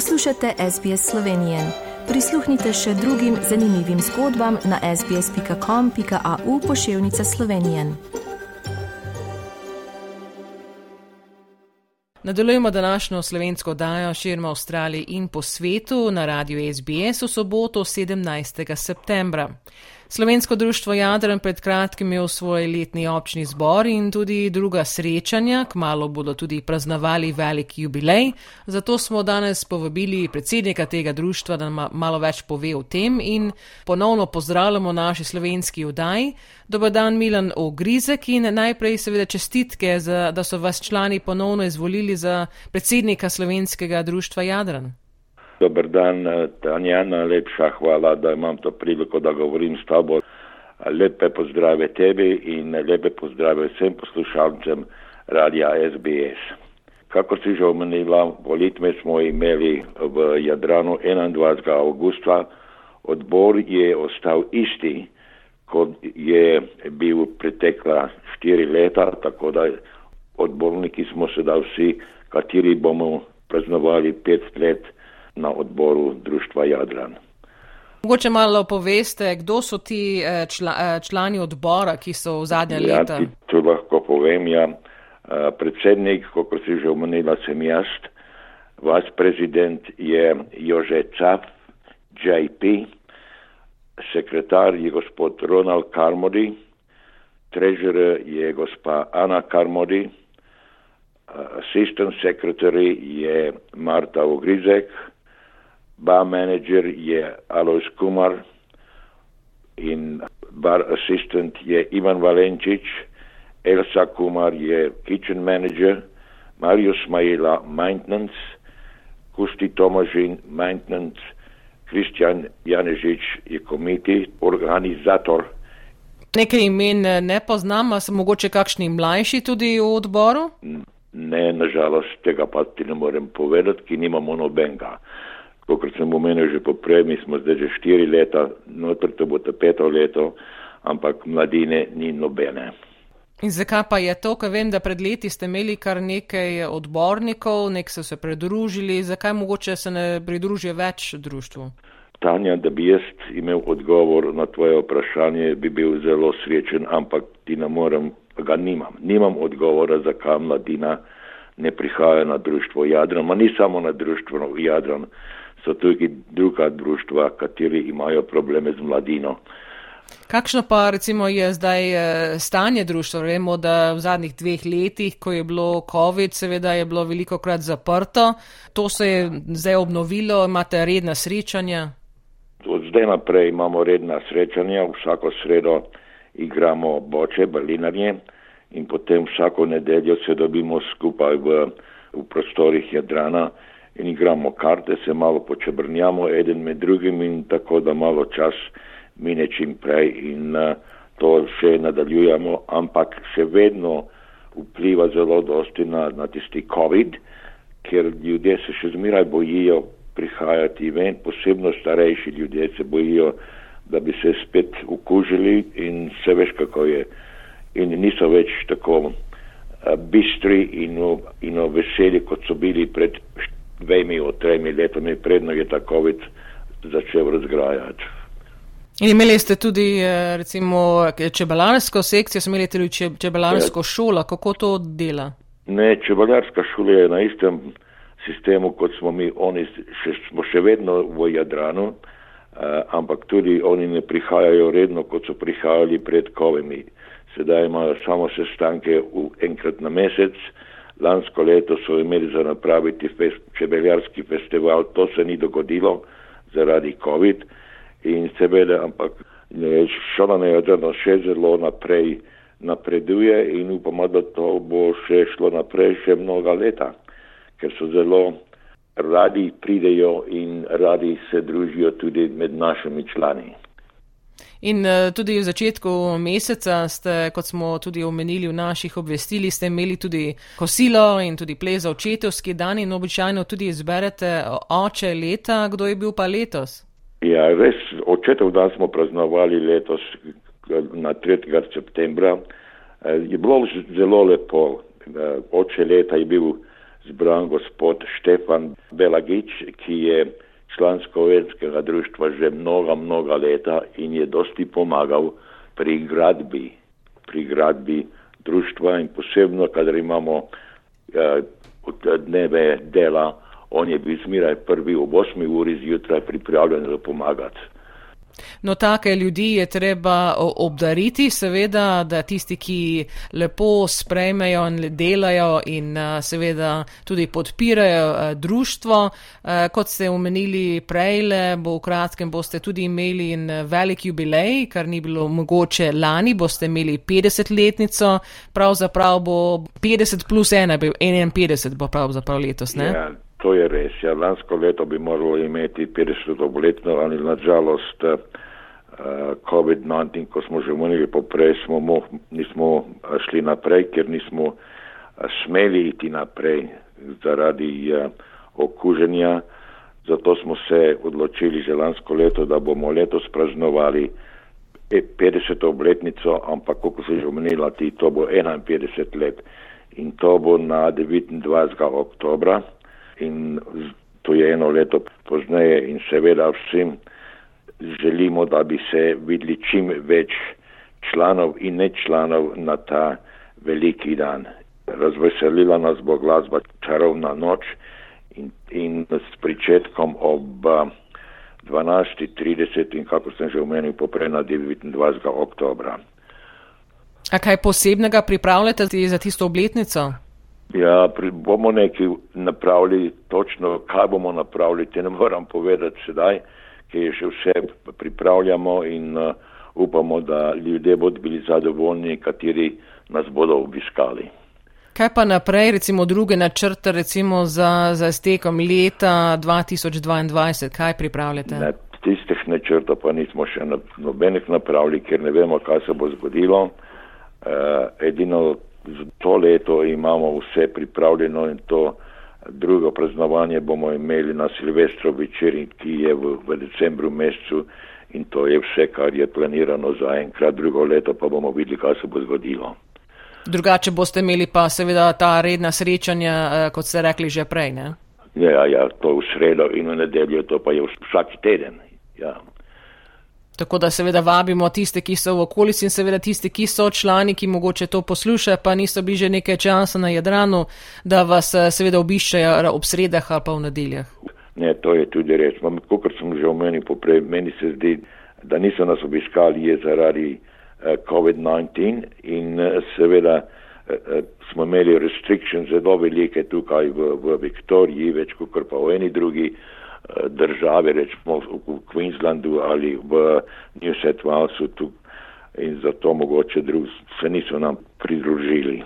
Poslušate SBS Slovenije. Prisluhnite še drugim zanimivim zgodbam na sbsp.com.au pošiljka Slovenije. Nadaljujemo današnjo slovensko dajo širom Avstralije in po svetu na radiju SBS v soboto 17. septembra. Slovensko društvo Jadran pred kratkim je v svoj letni občni zbor in tudi druga srečanja, kmalo bodo tudi praznovali velik jubilej. Zato smo danes povabili predsednika tega društva, da nam malo več pove o tem in ponovno pozdravljamo naši slovenski vdaj. Dobar dan, Milan Ogrizek in najprej seveda čestitke, za, da so vas člani ponovno izvolili za predsednika slovenskega društva Jadran. Dobar dan, Tanja, najlepša hvala, da imam to priliko, da govorim s tabo. Lepe pozdrave tebi in lepe pozdrave vsem poslušalcem radija SBS. Kako si že omenila, volitve smo imeli v Jadranu 21. augusta. Odbor je ostal isti, kot je bil pretekla štiri leta, tako da odborniki smo sedaj vsi, kateri bomo praznovali pet let na odboru Društva Jadran. Mogoče malo poveste, kdo so ti eh, čla, eh, člani odbora, ki so v zadnje ja, leta? To lahko povem, ja. Eh, predsednik, kot si že omenila, sem jaz. Vas prezident je Jože Caf, JP. Sekretar je gospod Ronald Carmody. Treasurer je gospa Ana Carmody. Assistant secretary je Marta Ogrizek bar manager je Alois Kumar in bar assistant je Ivan Valenčić, Elsa Kumar je kitchen manager, Mario Smajela maintenance, Kusti Tomažin maintenance, Kristjan Janežič je komiti, organizator. Nekaj imen ne poznam, a so mogoče kakšni mlajši tudi v odboru? Ne, nažalost, tega pa ti ne morem povedati, ki nimamo nobenega kot sem omenil že poprej, mi smo zdaj že štiri leta, notr to bo to peto leto, ampak mladine ni nobene. In zakaj pa je to, ker vem, da pred leti ste imeli kar nekaj odbornikov, nek so se pridružili, zakaj mogoče se ne pridružijo več društvu? Tanja, da bi jaz imel odgovor na tvoje vprašanje, bi bil zelo srečen, ampak ti ne morem, ga nimam. Nimam odgovora, zakaj mladina ne prihaja na društvo Jadran, ma ni samo na društvo Jadran so tudi druga društva, kateri imajo probleme z mladino. Kakšno pa recimo je zdaj eh, stanje društva? Vemo, da v zadnjih dveh letih, ko je bilo COVID, seveda je bilo veliko krat zaprto. To se je zdaj obnovilo, imate redna srečanja? Od zdaj naprej imamo redna srečanja, vsako sredo igramo boče, berlinarje in potem vsako nedeljo se dobimo skupaj v, v prostorih Jadrana in igramo karte, se malo počebrnjamo eden med drugim in tako da malo čas mine čim prej in uh, to še nadaljujemo, ampak še vedno vpliva zelo dosti na, na tisti COVID, ker ljudje se še zmeraj bojijo prihajati ven, posebno starejši ljudje se bojijo, da bi se spet ukužili in se veš kako je. In niso več tako uh, bistri in, in veseli, kot so bili pred dvemi od tremi letami predno je ta COVID začel razgrajati. In imeli ste tudi eh, recimo čebelarsko sekcijo, smo imeli tudi čebelarsko ja. šolo, kako to dela? Ne, čebelarska šola je na istem sistemu, kot smo mi, oni še, smo še vedno v Jadranu, uh, ampak tudi oni ne prihajajo redno, kot so prihajali pred COVID-om. Sedaj imajo samo sestanke v enkrat na mesec, uh, Lansko leto so imeli za napraviti fest, čebeljarski festival, to se ni dogodilo zaradi COVID in seveda, ampak šola na Jadranu še zelo naprej napreduje in upamo, da to bo še šlo naprej še mnoga leta, ker so zelo radi pridejo in radi se družijo tudi med našimi člani. In uh, tudi v začetku meseca ste, kot smo tudi omenili v naših obvestili, ste imeli tudi kosilo in tudi ples za očetovski dan in običajno tudi izberete oče leta. Kdo je bil pa letos? Ja, res, očetov dan smo praznovali letos na 3. septembra. Eh, je bilo zelo lepo. Eh, oče leta je bil zbran gospod Štefan Belagič, ki je član Skovenskega društva že mnoga, mnoga leta in je dosti pomagal pri gradbi, pri gradbi društva in posebno, kadar imamo eh, dneve dela, on je bil zmeraj prvi v 8 uri zjutraj pripravljen za pomagati. No, take ljudi je treba obdariti, seveda, da tisti, ki lepo sprejmejo in delajo in seveda tudi podpirajo društvo. Kot ste omenili prejle, bo v kratkem boste tudi imeli velik jubilej, kar ni bilo mogoče lani, boste imeli 50-letnico, pravzaprav bo 50 plus 1, 51 bo pravzaprav letos, ne? Ja. To je res. Ja, lansko leto bi moralo imeti 50 obletno, ali nažalost uh, COVID-19, ko smo že omenili poprej, smo mo, nismo eh, šli naprej, ker nismo uh, smeli iti naprej zaradi okuženja. Zato smo se odločili že lansko leto, da bomo letos praznovali 50. obletnico, ampak kako se že omenila ti, to bo 51 let in to bo na 29. oktobra in to je eno leto pozneje in seveda vsem želimo, da bi se videli čim več članov in nečlanov na ta veliki dan. Razveselila nas bo glasba Čarovna noč in, in s pričetkom ob 12.30 in kako sem že omenil poprej na 29. oktobra. A kaj posebnega pripravljate za tisto obletnico? Ja, pri, bomo nekaj napravili, točno kaj bomo napravili, te ne moram povedati sedaj, ker je še vse pripravljamo in uh, upamo, da ljudje bodo bili zadovoljni, kateri nas bodo obiskali. Kaj pa naprej, recimo druge načrte, recimo za, za stekom leta 2022, kaj pripravljate? Ne, tistih načrtov pa nismo še nobenih napravili, ker ne vemo, kaj se bo zgodilo. Uh, edino to leto imamo vse pripravljeno in to drugo praznovanje bomo imeli na Silvestro večer, ki je v, v decembru mesecu in to je vse, kar je planirano za enkrat, drugo leto pa bomo videli, kaj se bo zgodilo. Drugače boste imeli pa seveda ta redna srečanja, eh, kot ste rekli že prej, ne? Ja, ja, to v sredo in v nedeljo, to pa je vsak teden. Ja. Tako da seveda vabimo tiste, ki so v okolici in seveda tiste, ki so člani, ki mogoče to poslušajo, pa niso bili že nekaj časa na Jadranu, da vas eh, seveda obiščajo ob sredah ali pa v nedeljah. Ne, to je tudi res. Kot sem že omenil poprej, meni se zdi, da niso nas obiskali je zaradi uh, COVID-19 in uh, seveda smo imeli restrictions zelo velike tukaj v, v Viktoriji, več kot pa v eni drugi. Države, rečemo v Queenslandu ali v New South Walesu tu in zato mogoče drug se niso nam pridružili.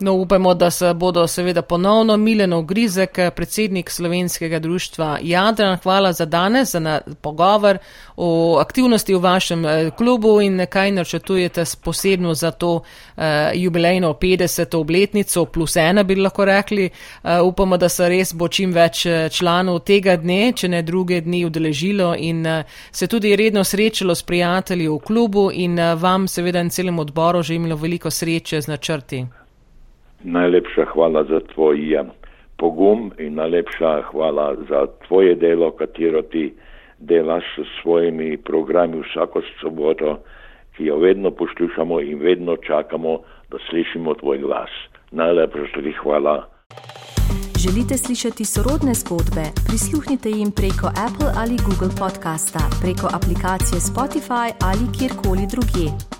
No, upamo, da se bodo seveda ponovno Mileno Grizek, predsednik slovenskega društva Jadran. Hvala za danes, za pogovor o aktivnosti v vašem eh, klubu in kaj načrtujete posebno za to uh, jubilejno 50. obletnico plus ena, bi lahko rekli. Uh, upamo, da se res bo čim več članov tega dne, če ne druge dni, udeležilo in uh, se tudi redno srečalo s prijatelji v klubu in uh, vam seveda in celem odboru že imelo veliko sreče z načrti. Najlepša hvala za tvoj eh, pogum in najlepša hvala za tvoje delo, katero ti delaš s svojimi programi vsako soboto, ki jo vedno poslušamo in vedno čakamo, da slišimo tvoj glas. Najlepša ti hvala. Želite slišati sorodne zgodbe? Prisluhnite jim preko Apple ali Google podcasta, preko aplikacije Spotify ali kjerkoli drugje.